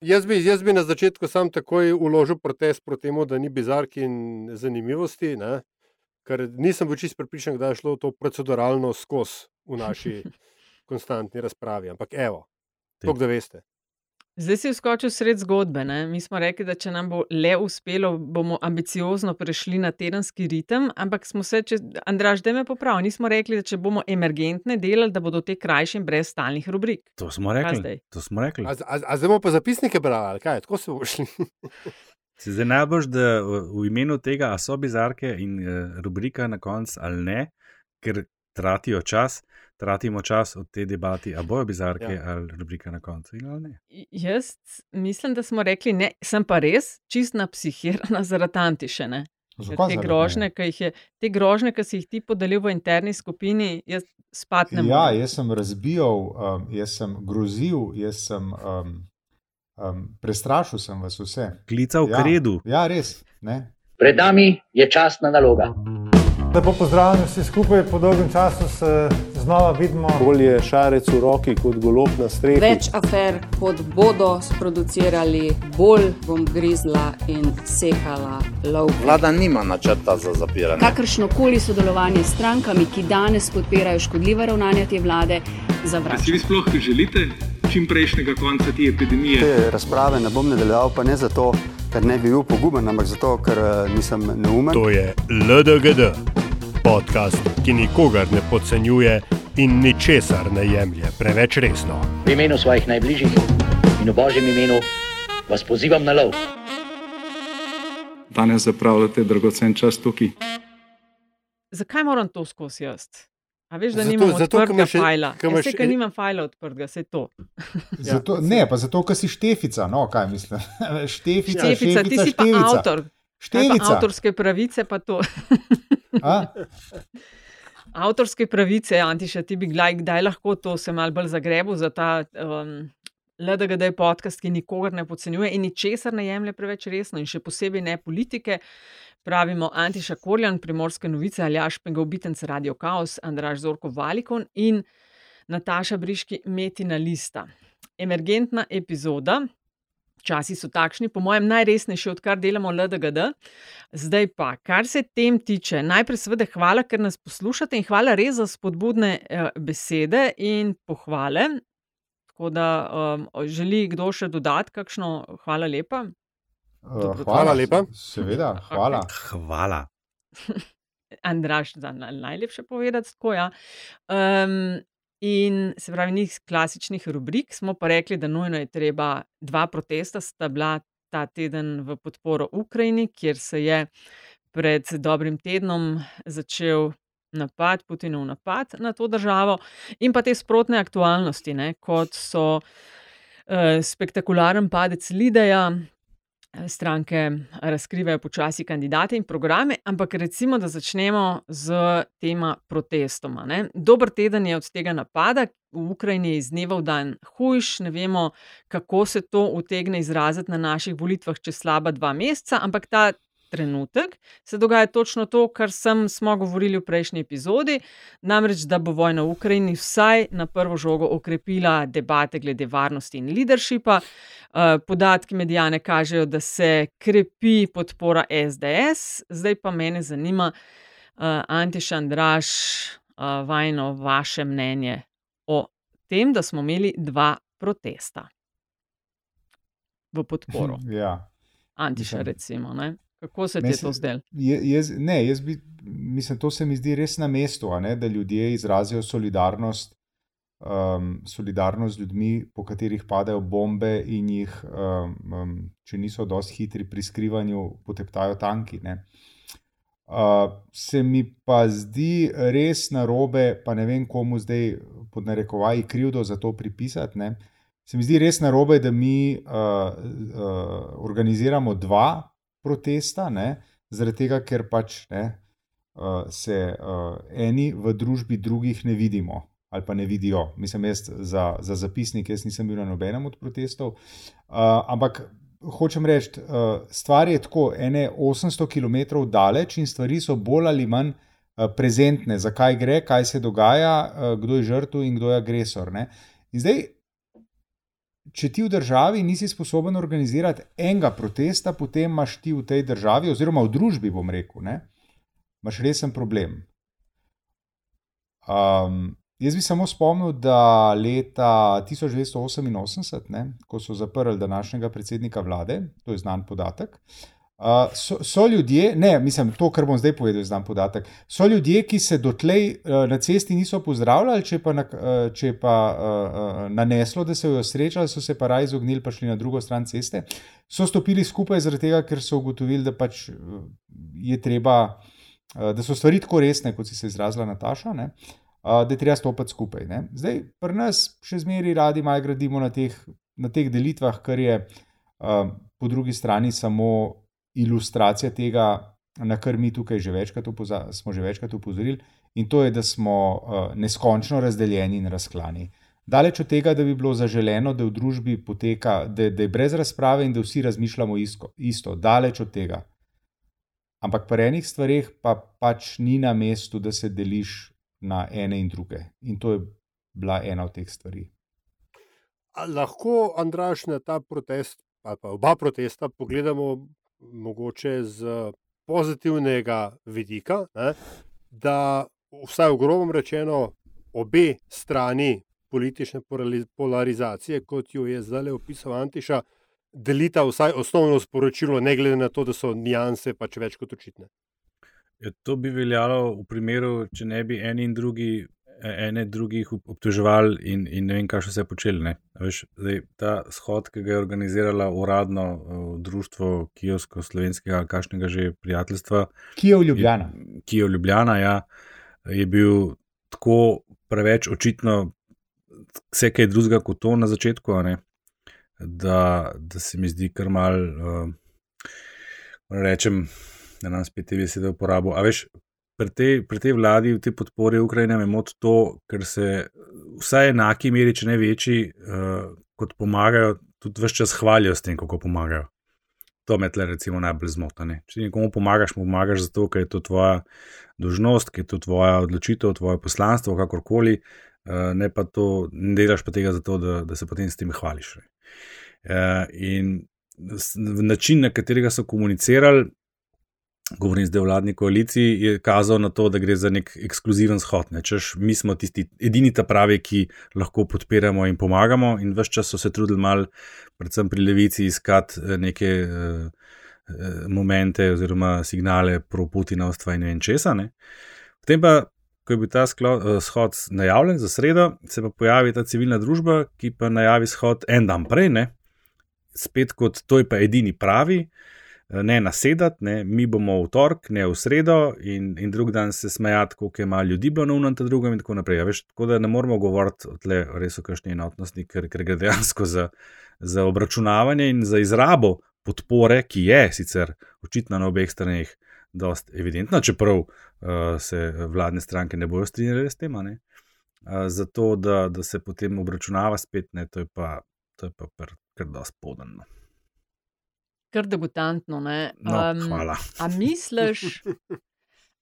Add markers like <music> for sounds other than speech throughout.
Jaz bi, jaz bi na začetku sam takoj uložil protest proti temu, da ni bizarki in zanimivosti, ne? ker nisem bil čist pripričan, da je šlo to proceduralno skozi v naši <laughs> konstantni razpravi. Ampak evo, to, da veste. Zdaj si vskočil sred zgodbe. Ne? Mi smo rekli, da če nam bo le uspelo, bomo ambiciozno prešli na tedenski ritem, ampak smo se, če, Andraž, da me popravi, nismo rekli, da če bomo emergentne delali, da bodo te krajše in brez stalnih rubrik. To smo rekli. To smo rekli. A, a, a zdaj bomo pa zapisnike brali, ali kaj, tako se bomo šli. Se zdaj najbolj, da v, v imenu tega, a so bizarke in uh, rubrika na koncu ali ne, ker tratijo čas tratimo čas od te debate, ali bojo bizarke ja. ali rubrika na koncu. Jaz mislim, da smo rekli, ne, sem pa res čist na psihirana <laughs> zaradi antišene. Te grožne, je, te grožne, ki si jih ti podelil v interni skupini, jaz spadnem. Ja, jaz sem razbijal, um, jaz sem grozil, jaz sem um, um, prestrašil sem vas vse. Klical ja, kredu. Ja, res. Ne? Pred nami je časna naloga. Lepo pozdravljeni vsi skupaj, po dolgem času se znova vidimo. Bolje šarec v roki kot golob na strehi. Več afer, kot bodo sproducirali, bolj bom grizla in sekala lov. Vlada nima načrta za zapiranje. Kakršno koli sodelovanje s strankami, ki danes podpirajo škodljive ravnanja te vlade, zavračam. Si vi sploh želite čim prejšnjega konca te epidemije? Te razprave ne bom nadaljeval, pa ne zato ker ne bi bil poguben, ampak zato, ker uh, nisem neumen. To je LDGD, podcast, ki nikogar ne podcenjuje in ničesar ne jemlje preveč resno. V imenu svojih najbližjih in v božjem imenu vas pozivam na lov. Danes zapravljate dragocen čas tukaj. Zakaj moram to skozi jaz? A veš, da nimam odprtega fajla. Jaz se, ker nimam fajla odprtega, se to. zato, ne, pa zato, ker si štefica, no, kaj mislim. štefica, <laughs> štefica, štefica, ti si štefica. pa avtor. Štefica. Pa avtorske pravice pa to. <laughs> avtorske pravice, Antiša, ti bi kdaj, kdaj lahko to se mal bolj zagrebil za ta um, LDGD podcast, ki nikogar ne podcenjuje in ničesar ne jemlje preveč resno in še posebej ne politike. Pravimo Antiša Korjan, primorske novice, Aljaš Pengovitenc, Radio Chaos, Andraš Zorko Valikon in Nataša Briški, Metina Lista. Emergentna epizoda. Časi so takšni, po mojem, najresnejši, odkar delamo LDGD. Zdaj pa, kar se tem tiče, najprej seveda hvala, ker nas poslušate in hvala res za spodbudne eh, besede in pohvale. Tako da, um, želi kdo še dodati kakšno, hvala lepa. Uh, hvala lepa. Seveda, hvala. Hvala. <laughs> Andraš, za najlepše povedati. Tako, ja. um, in se pravi, njih klasičnih rubrik smo pa rekli, da nujno je treba dva protesta, sta bila ta teden v podporo Ukrajini, kjer se je pred dobrim tednom začel. Napad, Putinov napad na to državo, in pa te sprotne aktualnosti, ne, kot so uh, spektakularen padec Lideja, stranke razkrivajo počasi kandidate in programe, ampak recimo, da začnemo z tema protestoma. Ne. Dober teden je od tega napada, v Ukrajini je iz dneva v dan hujš, ne vemo, kako se to utegne izraziti na naših volitvah čez slaba dva meseca, ampak ta trenutek se dogaja točno to, kar sem, smo govorili v prejšnji epizodi, namreč, da bo vojna v Ukrajini vsaj na prvo žogo okrepila debate glede varnosti in leadershipa. Uh, podatki medijane kažejo, da se krepi podpora SDS, zdaj pa mene zanima, uh, Antiš Andraš, uh, vajno vaše mnenje o tem, da smo imeli dva protesta v podporo. <laughs> Ja. Antiša, recimo. Ne? Kako se ti je to zdelo? Jaz, ne, jaz bi, mislim, to se mi zdi res na mestu, ne, da ljudje izrazijo solidarnost, um, solidarnost z ljudmi, po katerih padajo bombe in jih, um, um, če niso dosti hitri pri skrivanju, poteptajo tanki. Uh, se mi pa zdi res narobe, pa ne vem, komu zdaj pod narekovaji krivdo za to pripisati. Ne. Se mi zdi res narobe, da mi uh, uh, organiziramo dva protesta, ne, zaradi tega, ker pač ne, uh, se uh, eni v družbi drugih ne vidimo. Ali pa ne vidijo, mislim, jaz za, za zapisnik, jaz nisem bil na nobenem od protestov. Uh, ampak hočem reči, uh, stvar je tako, ene 800 km daleč in stvari so bolj ali manj uh, prezentne, zakaj gre, kaj se dogaja, uh, kdo je žrtev in kdo je agresor. Ne? In zdaj če ti v državi nisi sposoben organizirati enega protesta, potem imaš ti v tej državi, oziroma v družbi, bom rekel, ne, imaš resen problem. Um, jaz bi samo spomnil, da leta 1988, ne, ko so zaprli današnjega predsednika vlade, to je znan podatek. Uh, so, so ljudje, ne, mislim, to, kar bom zdaj povedal, je znan podatek. So ljudje, ki se dotlej uh, na cesti niso pozdravljali, če pa, na, uh, če pa uh, uh, naneslo, da so jo srečali, so se pa raj izognili, pa šli na drugo stran ceste, so stopili skupaj zaradi tega, ker so ugotovili, da pač uh, je treba, uh, da so stvari tako resne, kot si se izrazila Nataša. Ne? Uh, da je treba stopiti skupaj. Ne? Zdaj, pri nas še zmeraj radi malo gradimo na teh, na teh delitvah, kar je uh, po drugi strani samo ilustracija tega, na kar mi tukaj že večkrat smo že večkrat upozorili, in to je, da smo uh, neskončno razdeljeni in razklani. Daleč od tega, da bi bilo zaželeno, da v družbi poteka, da, da je brez razprave in da vsi razmišljamo isto, isto. daleč od tega. Ampak pri enih stvareh pa pač ni na mestu, da se deliš na ene in druge. In to je bila ena od teh stvari. A lahko, Andraš, na ta protest, ali pa oba protesta, pogledamo mogoče z pozitivnega vidika, ne, da vsaj v grobem rečeno, obe strani politične polarizacije, kot jo je zdaj opisal Antiša, delita vsaj osnovno sporočilo, ne glede na to, da so nijanse pač več kot očitne. Ja, to bi veljalo v primeru, če ne bi eni in drugi ene drugih obtoževali in, in ne vem, kaj še vse počeli. Veš, zdaj, ta shod, ki ga je organizirala uradno uh, društvo Kijevsko-slovenskega, kakšnega že prijateljstva. Kijev Ljubljana. Je, Kijev Ljubljana, ja, je bil tako preveč očitno vse kaj drugega kot to na začetku, da, da se mi zdi kar mal, uh, rečem, da nam spet te besede uporabo. A veš, pri tej, pri tej vladi, v tej podpori Ukrajine, me moti to, ker se vsaj enaki meri, če ne večji, uh, kot pomagajo, tudi vse čas hvalijo s tem, kako pomagajo. To me tle, recimo, najbolj zmota. Ne? Če nekomu pomagaš, mu pomagaš zato, ker je to tvoja dožnost, ker je to tvoja odločitev, tvoje poslanstvo, kakorkoli, uh, ne pa to, ne delaš pa tega zato, da, da se potem s tem hvališ. Uh, in način, na katerega so komunicirali, govorim zdaj o vladni koaliciji, je kazal na to, da gre za nek ekskluziven shod. Ne. Češ, mi smo tisti edini ta pravi, ki lahko podpiramo in pomagamo, in vse čas so se trudili mal, predvsem pri levici, iskati eh, neke uh, momente oziroma signale pro Putinovstva in ne vem česa. Ne. Potem pa. Ko je bil ta shod najavljen za sredo, se pa pojavi ta civilna družba, ki pa najavi shod en dan prej, ne? spet kot to je pa edini pravi, uh, ne nasedati, ne, mi bomo v torek, ne v sredo, in, in drug dan se smejati, koliko je malo ljudi bilo na unem, ta drugem, in tako naprej. Ja, veš, tako da ne moramo govoriti tle res o kakšni enotnosti, ker, ker gre dejansko za, za obračunavanje in za izrabo podpore, ki je sicer očitno na obeh straneh. Dost evidentno, čeprav uh, se vladne stranke ne bodo strinjali s tem, uh, zato da, da se potem obračunava spet, ne, to je pa, to je pa kar dosti podano kar debutantno. No, um, hvala. A misliš,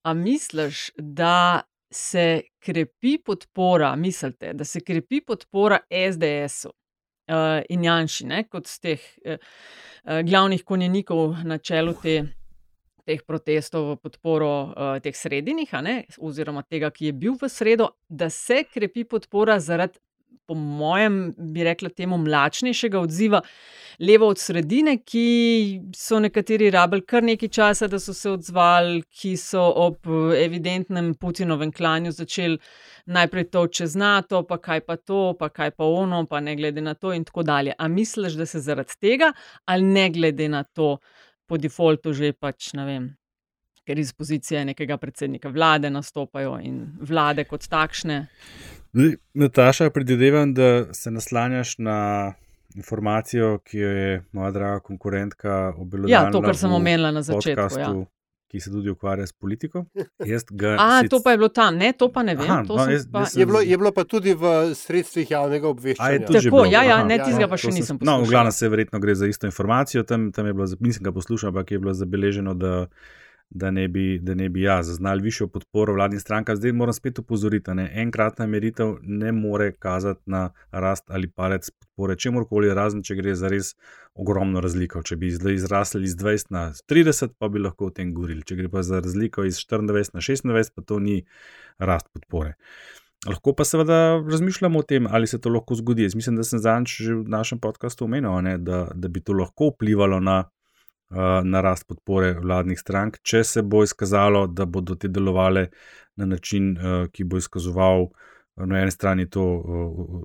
a misliš, da se krepi podpora, mislite, da se krepi podpora SDS-u uh, in Janši, ne, kot z teh uh, glavnih konjenikov na čelu te. Teh protestov v podporo uh, teh sredinjih, oziroma tega, ki je bil v sredo, da se krepi podpora zaradi po mojem, bi rekla, temu mlačnejšega odziva, levo od sredine, ki so nekateri rabili kar nekaj časa, da so se odzvali, ki so ob evidentnem Putinovem klanju začeli najprej to čez NATO, pa kaj pa to, pa kaj pa ono, pa ne glede na to, in tako dalje. A misliš, da se zaradi tega, ali ne glede na to, po defaultu že pač ne vem. Ker iz pozicije nekega predsednika vlade nastopajo in vlade kot takšne. Nataša, predvidevam, da se naslanjaš na informacijo, ki jo je moja draga konkurentka objavila. Ja, to, kar sem omenila na začetku. Ja. Ki se tudi ukvarja s politiko. A, sic... to pa je bilo tam, ne, to pa ne vem. Aha, no, jaz, pa... je, bilo, je bilo pa tudi v sredstvih javnega obveščanja. Tako, ja, ja, ne, tizga pa še nisem poslušal. No, v glavnem se verjetno gre za isto informacijo, tam, tam je bilo, nisem ga poslušal, ampak je bilo zabeleženo, da da ne bi, da ne bi ja, zaznali višjo podporo vladnim strankam. Zdaj moram spet upozoriti, da enkratna meritev ne more kazati na rast ali palec podpore čemorkoli, razen če gre za res ogromno razliko. Če bi izrasli iz 20 na 30, pa bi lahko o tem govorili. Če gre pa za razliko iz 24 na 26, pa to ni rast podpore. Lahko pa seveda razmišljamo o tem, ali se to lahko zgodi. Jaz mislim, da sem zadnjič že v našem podkastu omenil, ne, da, da bi to lahko vplivalo na na rast podpore vladnih strank, če se bo izkazalo, da bodo te delovale na način, ki bo izkazoval na eni strani to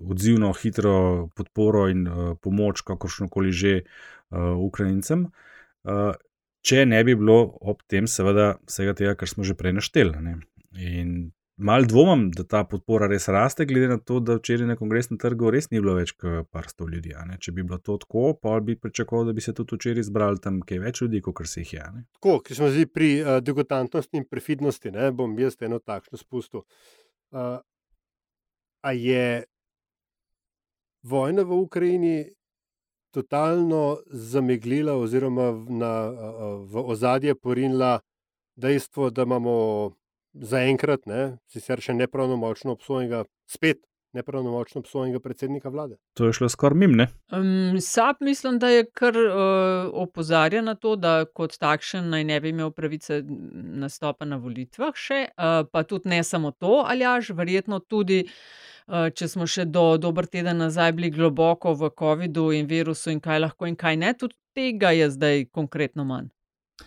odzivno, hitro podporo in pomoč, kakršno koli že Ukrajincem. Če ne bi bilo ob tem, seveda, vsega tega, kar smo že prej našteli. In Mal dvomim, da ta podpora res raste, glede na to, da včeraj na kongresnem trgu res ni bilo več kot par sto ljudi. Če bi bilo to tako, pa bi pričakoval, da bi se tudi včeraj zbrali tam kaj več ljudi, kot se jih je. Ne? Tako, ki smo zdaj pri uh, degotantnosti in prefidnosti, ne bom jaz eno takšno spustil. Uh, a je vojna v Ukrajini totalno zameglila, oziroma na, uh, v ozadje porinila dejstvo, da imamo zaenkrat, sicer še nepravnomočno obsojenega, spet nepravnomočno obsojenega predsednika vlade. To je šlo skoraj mim, ne? Um, Sab mislim, da je kar uh, opozarja na to, da kot takšen naj ne bi imel pravice nastopa na volitvah, še, uh, pa tudi ne samo to, ali až verjetno tudi. Če smo še do dober teden nazaj bili globoko v COVID-u in virusu, in kaj lahko in kaj ne, tudi tega je zdaj konkretno manj.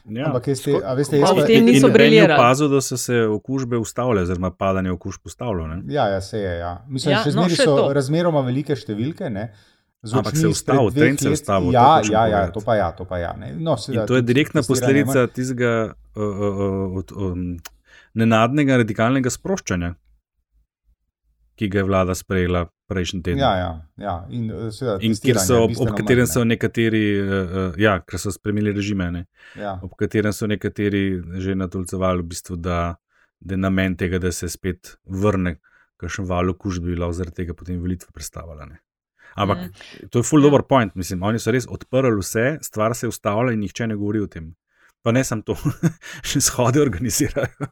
Ja. Ampak, ste, a veste, jaz pa, tem niso briljirali. Opazil, da so se okužbe ustavile, oziroma padanje okužb ustavilo. Ja, ja, se je. Ja. Mislim, ja, še no, zmeri so to. razmeroma velike številke. Ne? Ampak se je ustavil, trend se je ustavil. Ja, ja, ja, to pa ja, to pa ja. No, seveda, to je direktna posledica tistega uh, uh, uh, um, nenadnega radikalnega sproščanja, ki ga je vlada sprejela prejšnji teden. Ja, ja, ja. In, eh, seveda, in kjer so, ob, ob katerem so nekateri, uh, ja, ker so spremenili režime, ja. ob katerem so nekateri že natolcevali, v bistvu, da, da je namen tega, da se spet vrne, kakšen val okužb bi bilo zaradi tega potem volitve predstavljene. Ampak mm. to je full ja. dobro point, mislim, oni so res odprli vse, stvar se je ustavila in nihče ne govori o tem. Pa ne samo to, <laughs> še shode organizirajo.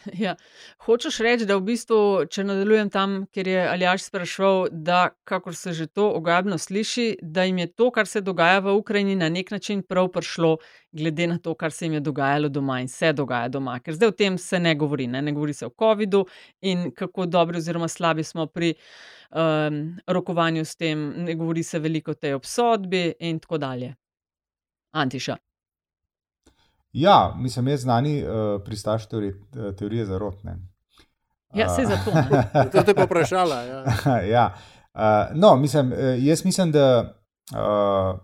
<laughs> Ja. Hočeš reči, da v bistvu, če nadaljujem tam, kjer je Aljaš sprašval, da, kako se že to ogabno sliši, da jim je to, kar se dogaja v Ukrajini, na nek način prav prišlo, glede na to, kar se jim je dogajalo doma in se dogaja doma. Ker zdaj o tem se ne govori, ne, ne govori se o COVID-u in kako dobri oziroma slabi smo pri um, rokovanju s tem, ne govori se veliko o tej obsodbi in tako dalje. Antiša. Ja, mislim, jaz znani uh, pristaš teori, teorije zarotne. Ja, se za to. <laughs> to te pa vprašala. Ja. <laughs> ja. Uh, no, mislim, jaz mislim, da uh,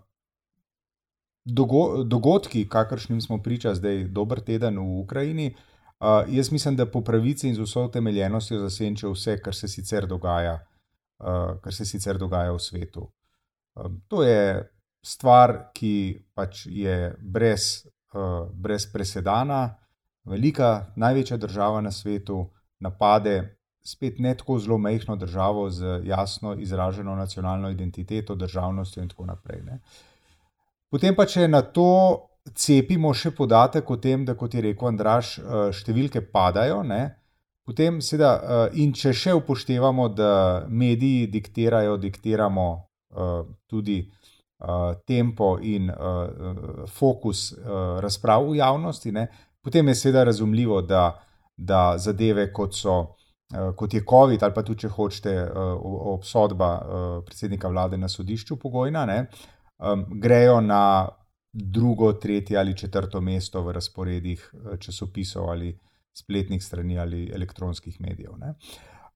dogo dogodki, kakršnim smo priča zdaj, dober teden v Ukrajini, uh, jaz mislim, da po pravici in z vso utemeljenostjo zasenčijo vse, kar se sicer dogaja, uh, kar se sicer dogaja v svetu. Uh, to je stvar, ki pač je brez uh, brez presedana, velika, največja država na svetu napade spet ne tako zelo mehko državo z jasno izraženo nacionalno identiteto, državnostjo in tako naprej. Ne. Potem pa, če na to cepimo še podatek o tem, da, kot je rekel Andraš, uh, številke padajo. Ne. Potem, seveda, uh, in če še upoštevamo, da mediji diktirajo, diktiramo tudi tempo in uh, fokus uh, razprav v javnosti, ne, potem je seveda razumljivo, da, da zadeve kot so. Kot je COVID, ali pa tudi, če hočete, obsodba predsednika vlade na sodišču, pogojna, ne, grejo na drugo, tretje ali četrto mesto v razporedih časopisov ali spletnih strani ali elektronskih medijev. Ne.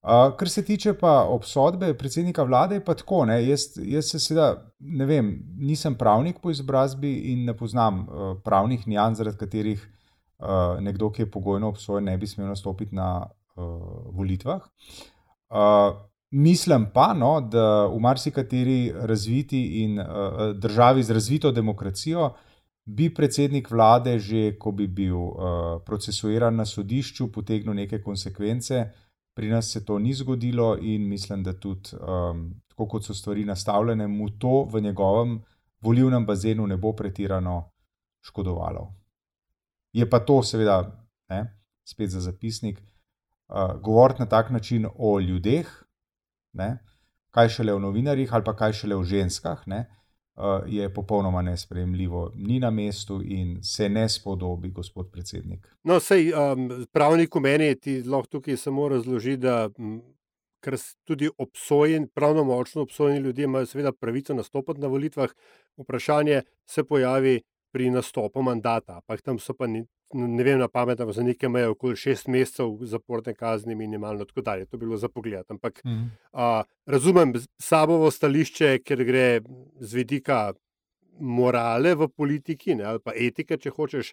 Kar se tiče pa obsodbe predsednika vlade, je pa tako. Jaz, jaz se seveda ne vem, nisem pravnik po izobrazbi in ne poznam uh, pravnih nijanz, zaradi katerih uh, nekdo, ki je pogojno obsojen, ne bi smel nastopiti na uh, volitvah. Uh, mislim pa, no, da v marsikateri razviti in uh, državi z razvito demokracijo. Bi predsednik vlade, že ko bi bil uh, procesuiran na sodišču, potegnil neke konsekvence, uh, Pri nas se to ni zgodilo in mislim, da tudi um, tako, kot so stvari nastavljene, mu to v njegovem volivnem bazenu ne bo pretirano škodovalo. Je pa to, seveda, ne, spet za zapisnik, uh, govoriti na tak način o ljudeh, ne, kaj šele o novinarjih ali pa kaj šele o ženskah, ne, uh, je popolnoma nesprejemljivo, ni na mestu in se ne spodobi, gospod predsednik. No, sej, um, pravnik v meni ti lahko tukaj samo razloži, da ker tudi obsojen, pravno močno obsojeni ljudje imajo seveda pravico nastopati na volitvah, vprašanje se pojavi pri nastopu mandata, ampak tam so pa ni, ne vem na pamet, ampak za neke meje okoli šest mesecev zaporne kazni minimalno, tako dalje, to bi bilo za pogled. Ampak Mhm. a, razumem Sabovo stališče, ker gre z vidika morale v politiki ne, ali pa etike, če hočeš,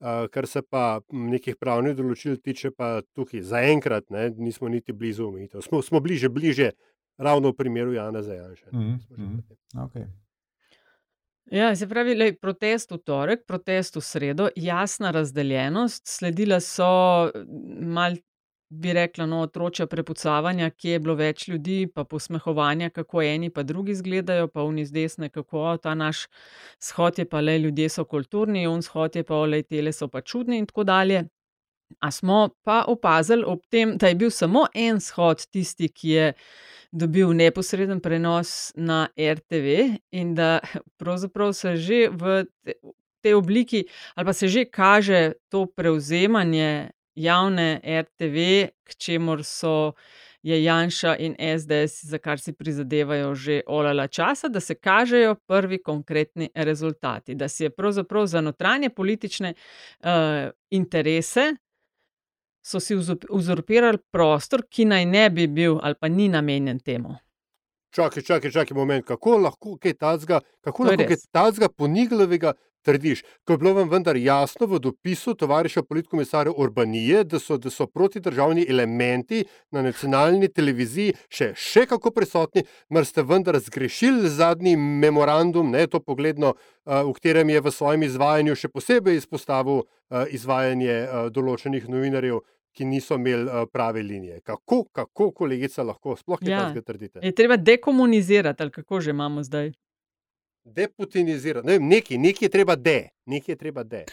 a, kar se pa nekih pravnih določil tiče, pa tukaj zaenkrat ne, nismo niti blizu omejitev. Smo, smo bliže, bliže ravno v primeru Jana Zajanša. Mhm, mhm. Okay. Ja, se pravi, lej, protest v torek, protest v sredo, jasna razdeljenost, sledila so mal, bi rekla, no, otročja prepucavanja, kje je bilo več ljudi, pa posmehovanja, kako eni pa drugi izgledajo, pa oni z desne, kako "O, ta naš shod je pa le, ljudje so kulturni, on shod je pa, le, tele so pa čudni in tako dalje. A smo pa opazili ob tem, da je bil samo en shod tisti, ki je dobil neposreden prenos na RTV in da pravzaprav se že v te- tej obliki ali pa se že kaže to prevzemanje javne RTV, k čemur so je Janša in SDS, za kar si prizadevajo že olala časa, da se kažejo prvi konkretni rezultati, da si je pravzaprav za notranje politične uh, interese so si uzurpirali prostor, ki naj ne bi bil ali pa ni namenjen temu. Čakaj, čakaj, čakaj, moment, kako lahko kaj tazga, kako lahko kaj res. tazga poniglavega trdiš, ko je bilo vam vendar jasno v dopisu tovariša politkomisarja Urbanije, da so, da so protidržavni elementi na nacionalni televiziji še, še kako prisotni, mar ste vendar zgrešili zadnji memorandum, ne to pogledno, uh, v katerem je v svojem izvajanju še posebej izpostavil uh, izvajanje uh, določenih novinarjev, ki niso imeli prave linije. Kako, kako, kolegica, lahko sploh kaj Ja. ja. trdite? Je treba dekomunizirati, ali kako že imamo zdaj. Deputinizirati. Ne vem, nekaj, nekaj je treba de, nekaj je treba de.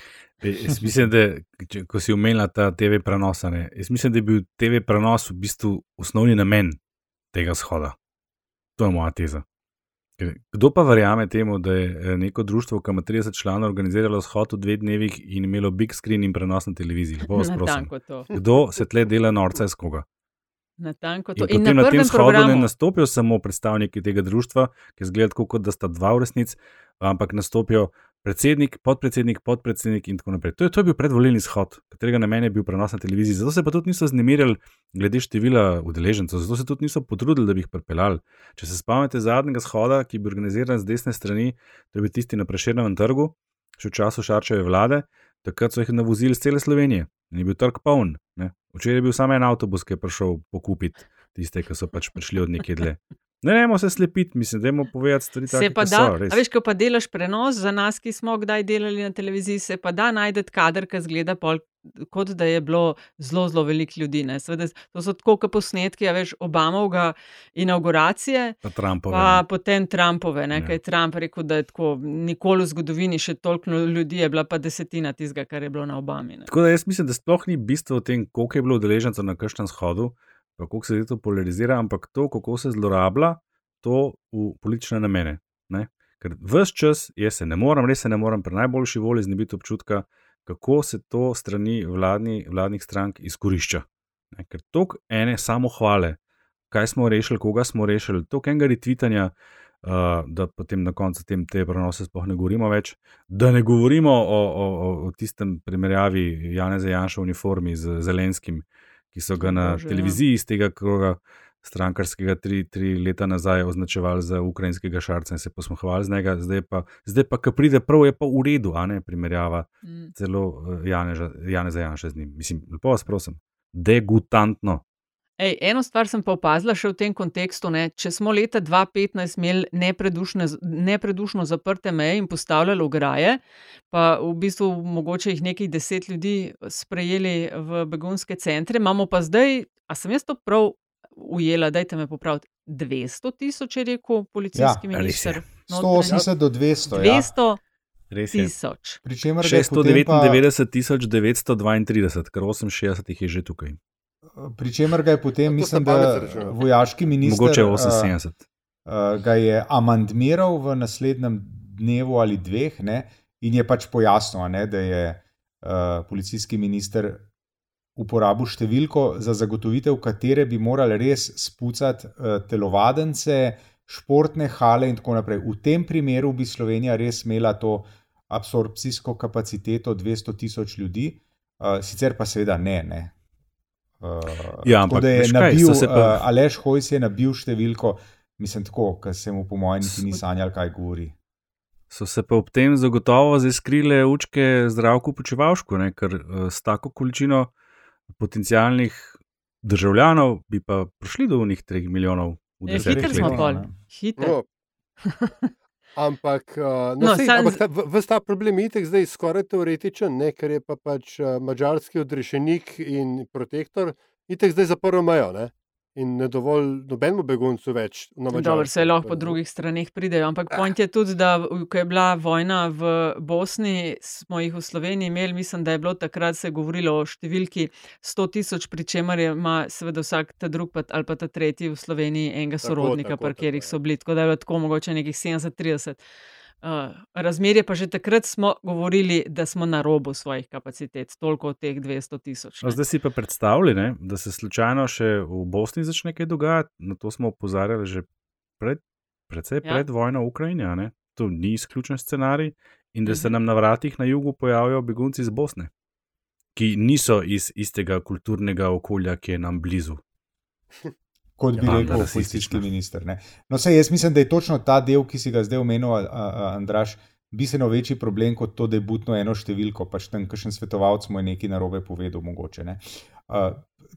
E, Jaz mislim, da če, ko si omenila ta TV prenos, jaz mislim, da je bil TV prenos v bistvu osnovni namen tega shoda. To je moja teza. Kdo pa verjame temu, da je eh, neko društvo, ki ima 30 članov, organiziralo shod v dveh dnevih in imelo big screen in prenos na televiziji? Lepo vas prosim. Kdo se tle dela norca iz koga? Natanko to. In In na na tem shodu ne programu. nastopijo samo predstavniki tega društva, ki zgleda tako, kot da sta dva v resnici, ampak nastopijo predsednik, podpredsednik, podpredsednik in tako naprej. To je, to je bil predvolilni shod, katerega namen je bil prenos na televiziji. Zato se pa tudi niso znemirjali glede števila udeležencev, zato se tudi niso potrudili, da bi jih pripeljali. Če se spomnite zadnjega shoda, ki je bil organiziran z desne strani, to je bil tisti na Prešernovem trgu, še v času Šarčeve vlade, takrat so jih navozili z cele Slovenije in je bil trg poln. Ne. Včeraj je bil samo en avtobus, ki je prišel pokupiti tiste, ki so pač prišli od nekje dlje. Ne, ne, se slepiti, mislim, da je povedati stvari Se take, pa da, so, res. veš, ko pa delaš prenos za nas, ki smo kdaj delali na televiziji, se pa da najti kader, ki zgleda pol, kot da je bilo zelo, zelo veliko ljudi. Ne. Seveda, to so tako kot posnetki, a veš, Obamovega inauguracije, Pa Trumpove, pa potem Trumpove, ne, Ja. ja. kaj je Trump rekel, da je tako, nikoli v zgodovini še toliko ljudi je bila pa desetina tistega, kar je bilo na Obami. Ne. Tako da jaz mislim, da sploh ni bistvo v tem, koliko je bilo udeležencev na kakšnem shodu, pa koliko se to polarizira, ampak to, kako se zlorablja to v politične namene. Ne? Ker vse čas, jaz se ne morem, res se ne morem pri najboljši volji znebiti občutka, kako se to strani vladni, vladnih strank izkorišča. Ne? Ker tok ene samo hvale, kaj smo rešili, koga smo rešili, tok enega retvitanja. Uh, da potem na koncu tem te prenose sploh ne govorimo več. Da ne govorimo o, o, o, o tistem primerjavi Jana Zajanša v uniformi z Zelenskim, ki so ga na Bože, ja. televiziji iz tega kroga strankarskega tri, tri leta nazaj označevali za ukrajinskega šarca in se posmehovali z njega, zdaj pa, zdaj pa ki pride prav, je pa v redu, a ne primerjava Mm. celo eh, Janeža- Janeza Janša z njim. Mislim, lepo vas prosim, degutantno. Ej, eno stvar sem pa opazila še v tem kontekstu. Ne, če smo leta 2015 imeli nepredušno zaprte meje in postavljali ograje, pa v bistvu mogoče jih nekaj deset ljudi sprejeli v begunske centre, imamo pa zdaj, a sem jaz to prav ujela, dajte me popraviti, 200 tisoč, je rekel policijski Ja, res je. minister. 180 do 200. Ja. 200 Res je. tisoč. Pričemer ga je potem pa, 699 932, kar 68 jih je že tukaj. pričemer ga je potem, mislim, da vojaški minister Mogoče uh, 78. uh, ga je amandmiral v naslednjem dnevu ali dveh, ne, in je pač pojasnil, a ne, da je uh, policijski minister uporabil številko, za zagotovitev katere bi morali res spucati uh, telovadence, športne hale in tako naprej. V tem primeru bi Slovenija res imela to absorpcijsko kapaciteto 200 tisoč ljudi, uh, sicer pa seveda ne. ne. Uh, Ja, tako ampak da je kaj, nabil, se pa- uh, Aleš Hojs je nabil številko, mislim tako, ker se mu po mojem niti ni sanjal, kaj govori. So se pa ob tem zagotovo zaskrile učke zdravku počevalšku, ne? ker eh, s tako količino potencijalnih državljanov bi pa prišli do unih 3 milijonov. v desetih Hitro smo pol. Hitro. Ampak, uh, no, No, sej, sam- ampak ta, v- ves ta problem je itek zdaj skoraj teoretičen, ne, ker je pa pač uh, mačarski odrešenik in protektor itek zdaj zaprl mejo. Ne? In ne dovolj nobenemu beguncu več. Dobro, se lahko po drugih straneh pridejo, ampak point je tudi, da ko je bila vojna v Bosni, smo jih v Sloveniji imeli, mislim, da je bilo takrat se govorilo o številki 100 tisoč, pri čemer je ima seveda vsak ta drug pa, ali pa ta tretji v Sloveniji enega Tako, sorodnika, tako, pri katerih tako, so bili, tako da je bilo tako mogoče nekih 70-30. Uh, razmerje pa že takrat smo govorili, da smo na robu svojih kapacitet, toliko od teh 200 tisoč. No, zdaj si pa predstavljaj, ne, da se slučajno še v Bosni začne kaj dogajati. Na to smo opozarjali že pred, predvsej Ja. pred vojno v Ukrajini. To ni izključen scenarij. In da se Mhm. nam na vratih na jugu pojavijo begunci iz Bosne, ki niso iz istega kulturnega okolja, ki je nam blizu. <laughs> kot bi Ja, rekel policijski minister. Ne. No, sej, jaz mislim, da je točno ta del, ki si ga zdaj omenil, a- a- a- Andraš, bistveno večji problem kot to, da je butno eno številko, pač tam kakšen svetovalec mu je nekaj narobe povedal, mogoče. Ne. Uh,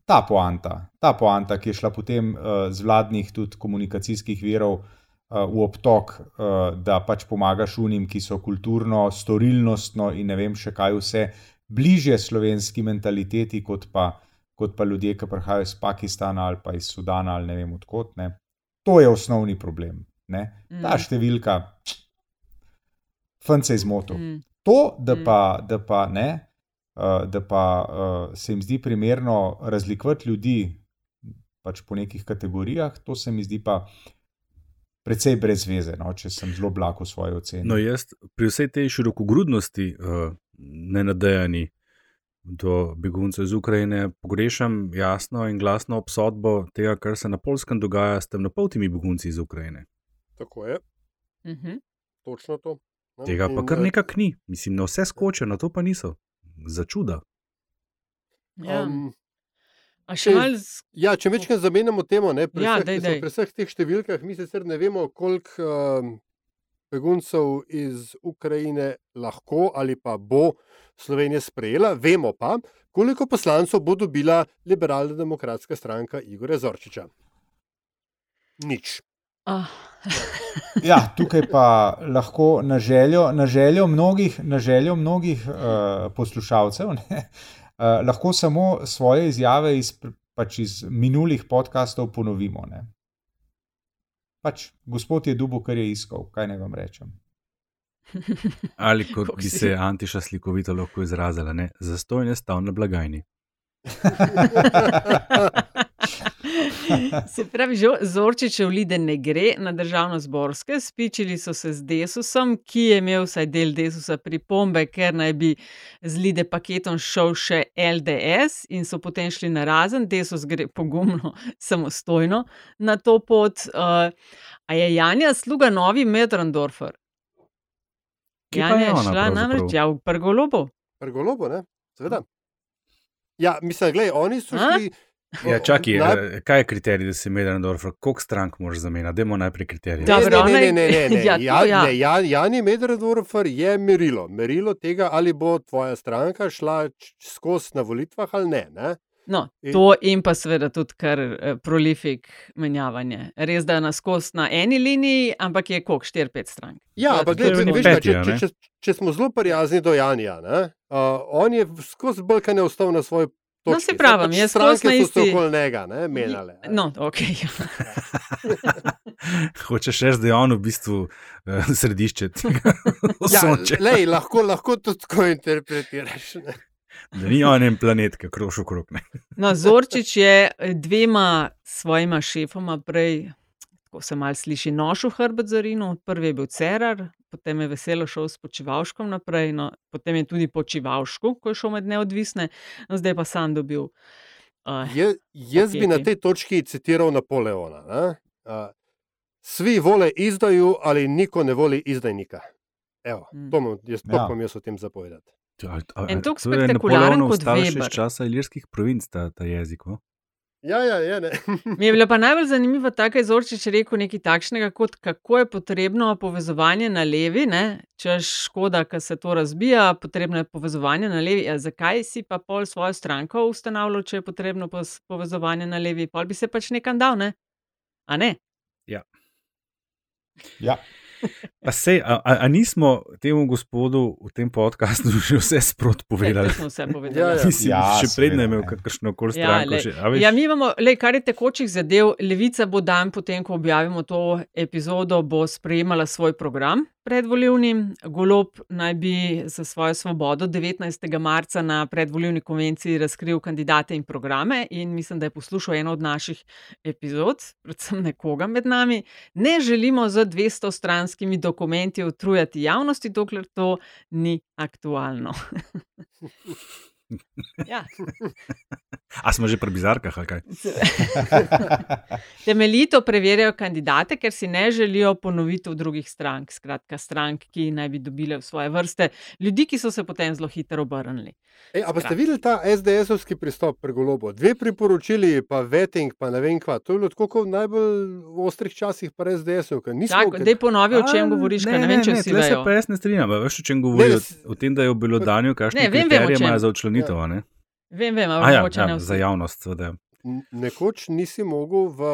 ta poanta, ta poanta, ki je šla potem uh, z vladnih tudi komunikacijskih virov uh, v obtok, uh, da pač pomagaš unim, ki so kulturno, storilnostno in ne vem še kaj vse, bližje slovenski mentaliteti kot pa kot pa ljudje, ki prihajajo iz Pakistana ali pa iz Sudana ali ne vem odkot. Ne. To je osnovni problem. Ne. Ta Mm. številka, fant se je zmotil. Mm. To, da Mm. pa, da pa, ne, uh, da pa uh, se jim zdi primerno razlikovati ljudi pač po nekih kategorijah, to se mi zdi pa precej brez veze, no, če sem zelo blag v svoji oceni. No, jaz pri vsej tej širokogrudnosti, uh, nenadejani do beguncev iz Ukrajine, pogrešam jasno in glasno obsodbo tega, kar se na polskem dogaja s temnopoltimi begunci iz Ukrajine. Tako je, Mhm. točno to. ne. Tega pa kar eh, nekak ni, mislim, na vse skočijo, na to pa niso. Za čuda. Ja. Um, če- z- Ja, če večkrat zamenjamo temo, ne, pri, Ja, vseh, mislim, daj. pri vseh teh številkah, mi sicer ne vemo, koliko um, beguncev iz Ukrajine lahko ali pa bo Slovenija sprejela, vemo pa, koliko poslancev bo dobila liberalna demokratska stranka Igorja Zorčiča. Nič. Ah. <laughs> Ja, tukaj pa lahko na željo, na željo mnogih, na željo mnogih uh, poslušalcev ne, uh, lahko samo svoje izjave iz, pač iz minulih podkastov ponovimo. Ne. Pač, gospod je dubo, kar je iskal, kaj naj vam rečem. <laughs> Ali kot Kako bi se Antiša slikovito lahko izrazila, ne? zastojn je stal na blagajni. <laughs> <laughs> Se pravi, Zorčičev lide ne gre na državno-zborske, spičili so se z Desusom, ki je imel vsaj del Desusa pripombe, ker naj bi z lide paketom šel še LDS in so potem šli na razen, Desus gre pogumno, <laughs> samostojno na to pot. Uh, a je Janja sluga novi Medrandorfer? Janja je šla namreč ja, v Prgolobo. Prgolobo, ne? Seveda. Ja, mislim, gledaj, oni so A? Ja, čakaj, naj- eh, kaj je kriterij, da si Medrendorfer? Koliko strank moraš zamenjati? Dajmo najprej kriterije. Da. Ne, Dobro, ne, ne, ne, ne, ne. <laughs> Ja, Ja, ja. ne, Jan, Jani Medredorfer je merilo. Merilo tega, ali bo tvoja stranka šla skozi na volitvah ali ne. ne? No, to in pa seveda tudi kar eh, prolifik menjavanje. Res, da je na skos na eni liniji, ampak je koliko 4-5 strank. Ja, je ampak to. veš, kaj, Peti, če, če, če, če smo zelo prijazni do Janja, ne, uh, on je skozi Balkane ostal na svoji No, Točki. se pravim, Pač jaz stranke skozi na so se isti- okoli njega ne, menjale. No, ok. <laughs> Hočeš reči, da je on v bistvu uh, središče tega <laughs> Ja, osončja. lej, lahko, lahko tudi tako interpretiraš. Ne? Da ni on en planet, ki kroži okrog. Ne. No, Zorčič je eh, dvema svojima šefoma prej, tako se mal sliši, nošil hrbet za Rino. Prvi je bil Cerar, potem je veselo šel s počivalškom naprej, no, potem je tudi počivalšku, ko je šel med neodvisne, no, zdaj pa sam dobil. Uh, Je, jaz bi na Paketi. tej točki citiral Napoleona. Ne? Uh, Svi vole izdaju, ali niko ne voli izdajnika. Evo, Mm. to imam jaz, to Ja. imam jaz o tem zapovedati. A- En a- toliko to je spektakularen kot stalo še Weber. iz časa ilirskih provinc, ta, ta jezik. vo? Ja, ja, ja. Ne. <laughs> Mi je bila pa najbolj zanimiva ta, kaj je Zorčič rekel nekaj takšnega, kot kako je potrebno povezovanje na levi, ne? češ škoda, ker se to razbija, potrebno je povezovanje na levi. Ja, zakaj si pa pol svojo stranko ustanavljal, če je potrebno povezovanje na levi? Pol bi se pač nekam dal, ne? A ne? Ja. Pa sej, a, a, a nismo temu gospodu v tem podkastu <laughs> že vse sprot povedali? smo vse povedali. Ja, ja. Mislim, Ja, še predne je imel ne. kakršno koli Ja, stranko. lej. že, a veš, Ja, mi imamo, lej, kar je tekočih zadev, Levica bo dan potem, ko objavimo to epizodo, bo sprejemala svoj program predvolilni. Golob naj bi za svojo svobodo 19. marca na predvolilni konvenciji razkril kandidate in programe in mislim, da je poslušal eno od naših epizod, predvsem nekoga med nami. Ne želimo z 200 stranskimi dokumenti utrujati javnosti, dokler to ni aktualno. <laughs> ja. <laughs> A smo že pri bizarkah, ali kaj? <laughs> Temeljito preverjajo kandidate, ker si ne želijo ponovitev drugih strank, skratka, strank, ki naj bi dobile v svoje vrste ljudi, ki so se potem zelo hitro obrnili. Ej, a pa ste videli ta SDS-ovski pristop pri golobu? Dve priporočili, pa veting, pa ne vem kva. To je bilo tako kot v najbolj ostrih časih SDS-u. Tako, dej ponovi, o čem govoriš, ker ne vem, če vsi tle se vejo. pa jaz ne strinjam. Veš, o čem govori? Ne, O, tem, da je bilo danju, kakšne Ne, vem, vem, o kriterije čem. imajo za odčlenitev. A ne? Vem, vem, A ampak ja, ja, za javnost, seveda. N- Nekoč nisi mogel v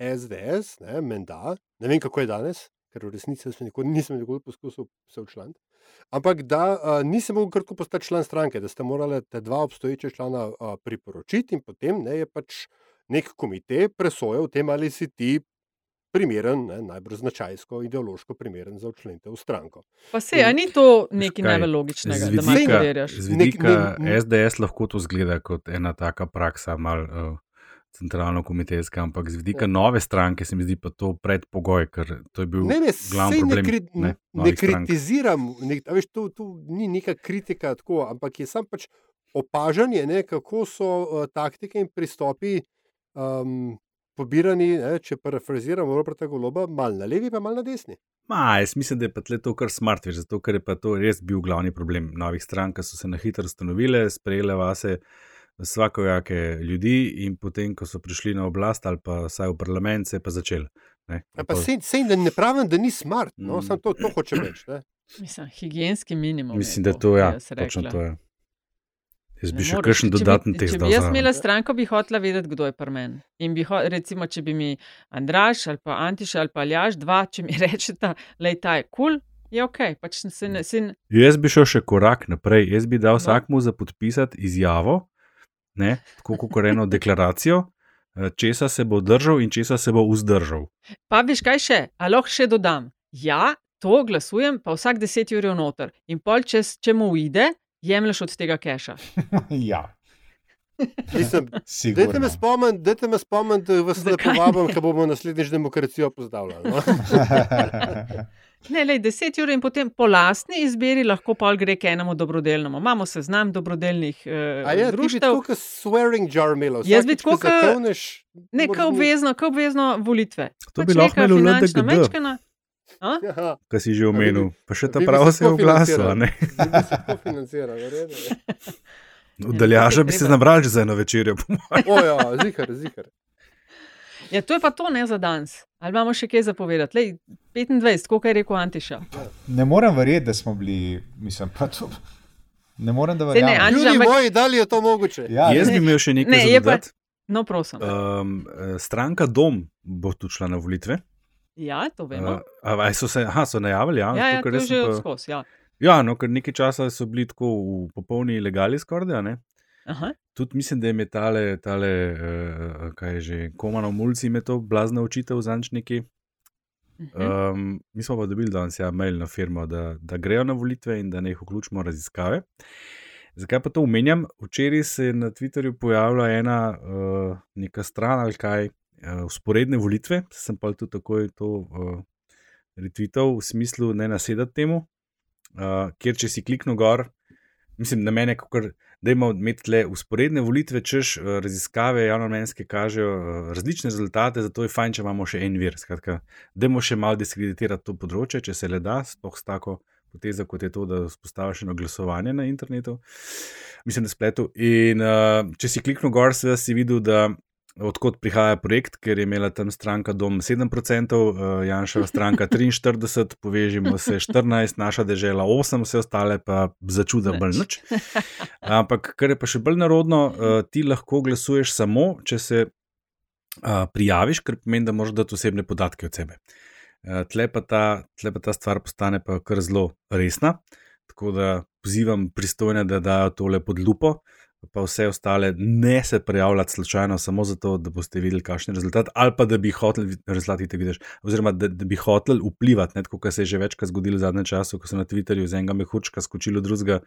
SDS, ne, menda, ne vem kako je danes, ker v resnici nikoli, nisem nikoli poskusil se včlaniti. Ampak da uh, nisi mogel kar tako postati član stranke, da ste morali te dva obstoječa člana uh, priporočiti in potem ne, je pač nek komite presojal o tem, ali si ti primeren, ne, najbolj značajsko, ideološko primeren za včlanitev v stranko. Pa se, a ni to nekaj Kaj, najbolj logičnega, da malo vidika, preverjaš? z Nek- vidika ne- ne- SDS lahko to zgleda kot ena taka praksa, malo uh, centralno-komitejska, ampak z vidika Ja. nove stranke se mi zdi pa to predpogoj, ker to je bil Ne, ne, glavni sej ne, problem. kri, ne, ne, ne kritiziram, ne, a veš, to, to ni neka kritika, tako, ampak je samo pač opažanje, ne, kako so uh, taktike in pristopi um, pobirani, ne, če parafraziramo Roberta Goloba, malo na levi, pa malo na desni. Ma, jaz mislim, da je pa to kar smart, veš, zato ker je pa to res bil glavni problem novih strank, ki so se na hitro ustanovile, sprejele vase vsakojake ljudi in potem, ko so prišli na oblast ali pa vsaj v parlament, se je pa začel. Ne, Ja, pa sej, sej ne, ne pravim, da ni smart, no, Mm. samo to, to hočem reči. Ne. Mislim, higijenski minimum. Mislim, je da to je, ja, bi jaz točno rekla. to je. Jaz bi Ne še kakšen Če dodaten test Če dal bi jaz imela stranko, bi hotela vedeti, kdo je pri meni. In bi, ho- recimo, če bi mi Andraš ali pa Antiš ali pa Aljaš, dva, če mi <laughs> rečeta, da je ta kul, cool, je ok. Pač se ne, se ne, Jaz bi šel še korak naprej. Jaz bi dal No. vsakmu za podpisati izjavo, ne, tako kot eno deklaracijo, eh, česa se bo držal in česa se bo vzdržal. Pa veš kaj še, a lahko še dodam. Ja, to glasujem, pa vsak deset ur je noter. In pol, če, če mu uide, jemliš od tega keša. <laughs> ja, Mislim, Dajte sigurno. me spomniti, dajte me spomniti, da vas ne povabim, ko bomo naslednjič demokracijo pozdravljali. No? <laughs> Ne, lej, deset ur in potem po lastni izbiri lahko pol gre k enemu dobrodelnemu. Imamo seznam dobrodelnih eh, A je, ti bi društev. tako kot swearing jar imel. Jaz bi tako Ne, moraš ka mu- obvezno, ka obvezno volitve. To Pač bi lahko neka imeli v finančna LDGD. Kar si že omenil, pa še ta vi bi prav se je oglasil. ne? bi se v redu je. V Daljaža bi se treba. nabrali že za eno večerjo. po mojem. O ja, zihar, zihar. Ja, to je pa to ne za danes. Ali imamo še kaj zapovedati? Lej, 25, koliko je rekel Antiša. Ne morem verjeti, da smo bili, mislim, pa to. Ne morem, da ne, verjamem. Antiša, Ljudi ampak- moji, da li je to mogoče? Ja, Jaz ne, bi imel še nekaj Ne, za pa-. No, prosim. Um, stranka Dom bo tu šla na volitve. Ja, to vemo. Uh, a, a so se aha, so najavili? Ja, Ja, ja, to jaz že pa- odskos. Ja. Ja, no, ker nekaj časa so bili tako v popolni ilegali, skoraj. Tudi mislim, da je tale, tale uh, kaj je že, komano mulci me to blazno učitev zančniki. Mhm. Um, mi smo pa dobili danes ja, mail na firmo, da, da grejo na volitve in da ne jih vključimo raziskave. Zakaj pa to omenjam? Včeraj se je na Twitterju pojavila ena uh, neka stran ali kaj, uh, usporedne volitve, sem pa tudi takoj to uh, retweetal v smislu ne nasedati temu, uh, kjer če si kliknil gor, mislim, na mene, kakor, da imamo imeti tle usporedne volitve, češ uh, raziskave javnomnenjske kažejo uh, različne rezultate, zato je fajn, če imamo še en vir. Skratka, dajmo še malo diskreditirati to področje, če se le da, sploh s tako poteza, kot je to, da vzpostaviš eno glasovanje na internetu, mislim, na spletu. In uh, če si kliknil gor, si videl, da odkot prihaja projekt, ker je imela tam stranka Dom 7%, uh, Janša stranka 43%, povežimo se 14%, naša država 8%, vse ostale pa začuda bolj nič. <laughs> Ampak kar je pa še bolj narodno, uh, ti lahko glasuješ samo, če se uh, prijaviš, kar pomeni, da moraš dati osebne podatke od sebe. Uh, tle, pa ta, tle pa ta stvar postane pa kar zelo resna. Tako da pozivam pristojne, da dajo tole pod lupo, pa vse ostale ne se prijavljati slučajno, samo zato, da boste videli, kakšen je rezultat, ali pa da bi hoteli rezultati, vidiš, oziroma da, da bi hoteli vplivati, ne, kot se je že večkrat zgodilo v zadnjem času, ko so na Twitterju z enega mehurčka skočili drugega.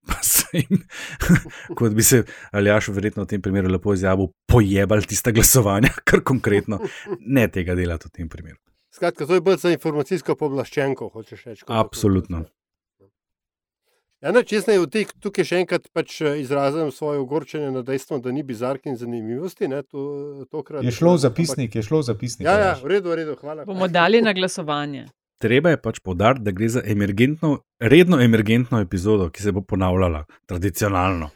<laughs> Pa se jim, <laughs> kot bi se Aljaš verjetno v tem primeru lepo izjavil, pojebali tiste glasovanja, <laughs> kar konkretno ne tega delati v tem primeru. Skratka, to je bolj za informacijsko pooblaščenko, hočeš reči. Absolutno. Ja, ne, če zdaj tukaj še enkrat pač izrazim svoje ogorčenje nad dejstvom, da ni bizark in zanimivosti. Ne, to, tokrat, je šlo v zapisnik, je šlo v zapisnik. Ja, ja, v redu, v redu, hvala. Bomo dali na glasovanje. Treba je pač podariti, da gre za emergentno, redno emergentno epizodo, ki se bo ponavljala tradicionalno.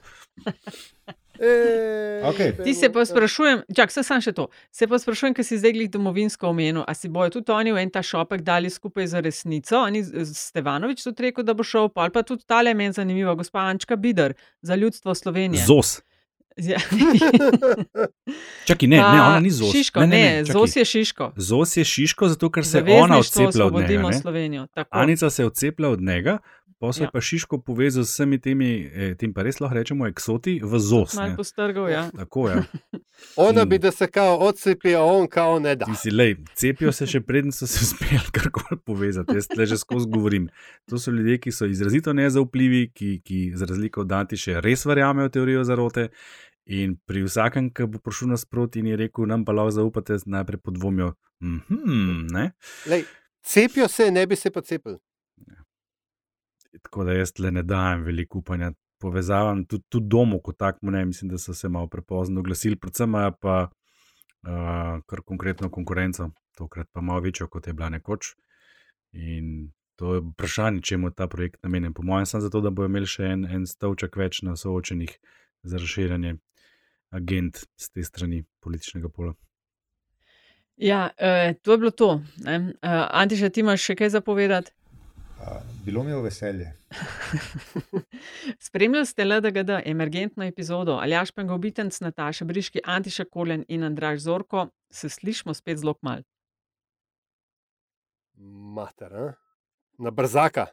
E, Okay. Ti se pa sprašujem, čak, se sam še to. Se pa sprašujem, ker si zdaj glih domovinsko omenil, a si bojo tudi oni v en ta šopek dali skupaj za resnico. Ani Stevanovič tudi rekel, da bo šel, pa pa tudi tale meni zanimivo, gospa Ančka Bider za ljudstvo Slovenije. Zos. Ja. <laughs> Čakaj, ne, ne, ona ni Zos. Šiško, ne, ne, ne, ne. Zos je Šiško. Zos je Šiško, zato ker se je ona odcepila od njega. Ne. Slovenijo. Tako. Anica se je odcepila od njega, pa se Ja. pa Šiško povezal z vsemi temi, eh, tem pa res lahko rečemo, eksoti v Zos. Malo ne. postrgal, ja. Tako <laughs> je. Ona bi, da se kao odcepi, a on kao ne da. Ti si, lej, cepijo se še preden so se uspeli <laughs> karkoli povezati. Jaz le že skozi govorim. To so ljudje, ki so izrazito nezaupljivi, ki, ki za razliko od Dati še res verjamejo teorijo zarote. In pri vsakem, ki bo prišel nasproti in je rekel, nam pa lahko zaupate, najprej podvomijo. Mhm, ne? Lej, cepijo se, ne bi se pa cepili. Tako da jaz le ne dajem veliko upanja. Povezavam tudi, tudi domu, kot takmo, ne mislim, da so se malo prepozno oglasili, predvsem pa uh, kar konkretno konkurenco, tokrat pa malo večjo, kot je bila nekoč. In to je vprašanje, čemu je ta projekt namenjen. Po mojem, sem zato, da bodo imeli še en, en stavček več na soočenih za razširjanje agent z te strani političnega pola. Ja, eh, to je bilo to. Eh, Antiša, ti imaš še kaj zapovedati? Bilo mi je veselje. <laughs> Spremljali ste LDGD, emergentno epizodo, Aljaš Pengovitenc, Nataša Briški, Antiša Kolen in Andraš Zorko. Se slišmo spet zelo mal. Mater, a? na brzaka.